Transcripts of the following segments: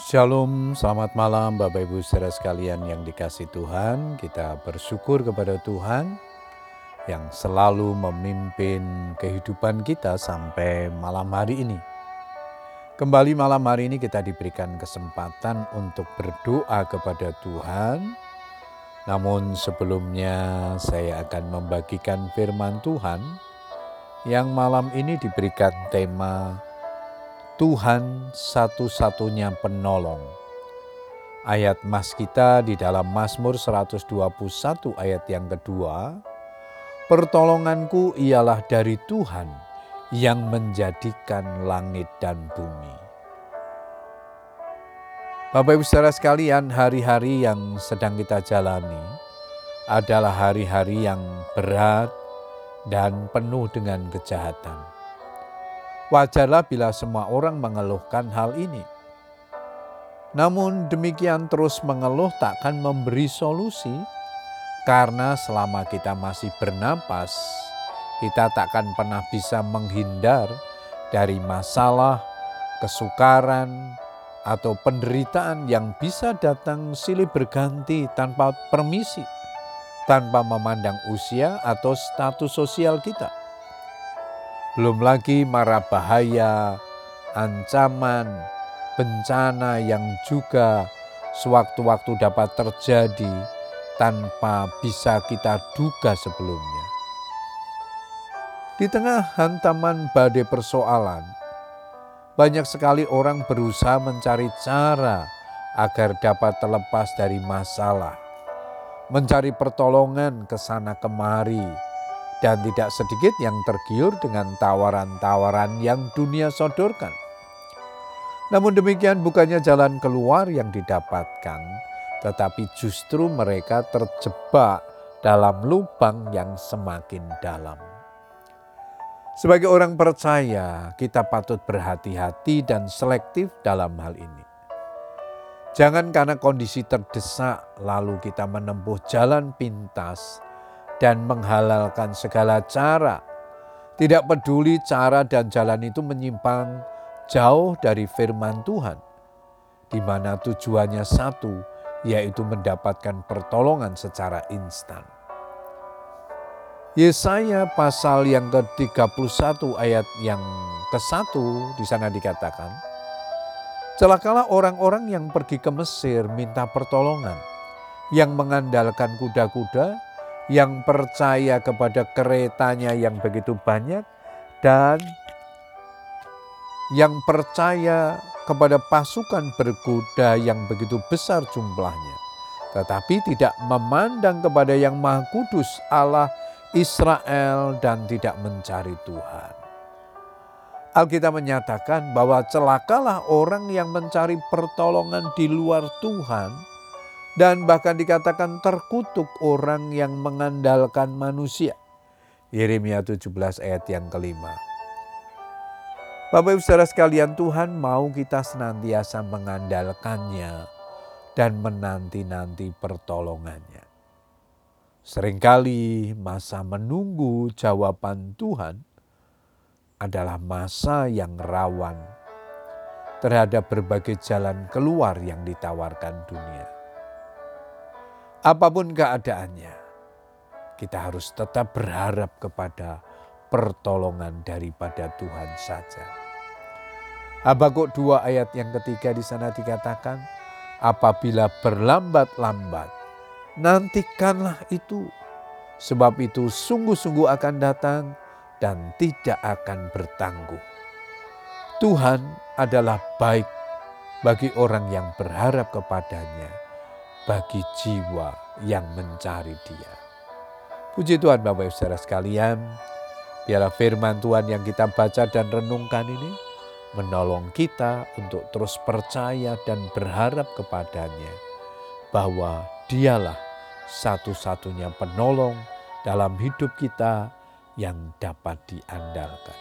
Shalom, selamat malam Bapak Ibu saudara sekalian yang dikasih Tuhan. Kita bersyukur kepada Tuhan yang selalu memimpin kehidupan kita sampai malam hari ini. Kembali malam hari ini kita diberikan kesempatan untuk berdoa kepada Tuhan. Namun sebelumnya saya akan membagikan firman Tuhan yang malam ini diberikan tema Tuhan satu-satunya penolong. Ayat mas kita di dalam Mazmur 121 ayat yang kedua, Pertolonganku ialah dari Tuhan yang menjadikan langit dan bumi. Bapak Ibu saudara sekalian, hari-hari yang sedang kita jalani adalah hari-hari yang berat dan penuh dengan kejahatan. Wajarlah bila semua orang mengeluhkan hal ini. Namun demikian terus mengeluh takkan memberi solusi karena selama kita masih bernapas, kita takkan pernah bisa menghindar dari masalah, kesukaran, atau penderitaan yang bisa datang silih berganti tanpa permisi, tanpa memandang usia atau status sosial kita. Belum lagi marah bahaya, ancaman, bencana yang juga sewaktu-waktu dapat terjadi tanpa bisa kita duga sebelumnya. Di tengah hantaman badai persoalan, banyak sekali orang berusaha mencari cara agar dapat terlepas dari masalah, mencari pertolongan ke sana kemari, dan tidak sedikit yang tergiur dengan tawaran-tawaran yang dunia sodorkan. Namun demikian bukannya jalan keluar yang didapatkan, tetapi justru mereka terjebak dalam lubang yang semakin dalam. Sebagai orang percaya, kita patut berhati-hati dan selektif dalam hal ini. Jangan karena kondisi terdesak, lalu kita menempuh jalan pintas dan menghalalkan segala cara. Tidak peduli cara dan jalan itu menyimpang jauh dari firman Tuhan, di mana tujuannya satu, yaitu mendapatkan pertolongan secara instan. Yesaya pasal yang ke-31 ayat yang ke-1 di sana dikatakan, Celakalah orang-orang yang pergi ke Mesir minta pertolongan, yang mengandalkan kuda-kuda, yang percaya kepada keretanya yang begitu banyak, dan yang percaya kepada pasukan berkuda yang begitu besar jumlahnya, tetapi tidak memandang kepada yang Maha Kudus Allah Israel dan tidak mencari Tuhan. Alkitab menyatakan bahwa celakalah orang yang mencari pertolongan di luar Tuhan dan bahkan dikatakan terkutuk orang yang mengandalkan manusia. Yeremia 17 ayat yang kelima. Bapak ibu saudara sekalian Tuhan mau kita senantiasa mengandalkannya dan menanti-nanti pertolongannya. Seringkali masa menunggu jawaban Tuhan adalah masa yang rawan terhadap berbagai jalan keluar yang ditawarkan dunia. Apa pun keadaannya, kita harus tetap berharap kepada pertolongan daripada Tuhan saja. Habakuk 2 ayat yang ketiga di sana dikatakan, apabila berlambat-lambat nantikanlah itu. Sebab itu sungguh-sungguh akan datang dan tidak akan bertangguh. Tuhan adalah baik bagi orang yang berharap kepadanya, bagi jiwa yang mencari dia. Puji Tuhan Bapak Ibu Saudara sekalian, biarlah firman Tuhan yang kita baca dan renungkan ini menolong kita untuk terus percaya dan berharap kepadanya bahwa dialah satu-satunya penolong dalam hidup kita yang dapat diandalkan.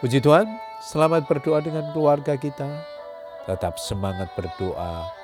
Puji Tuhan, selamat berdoa dengan keluarga kita. Tetap semangat berdoa.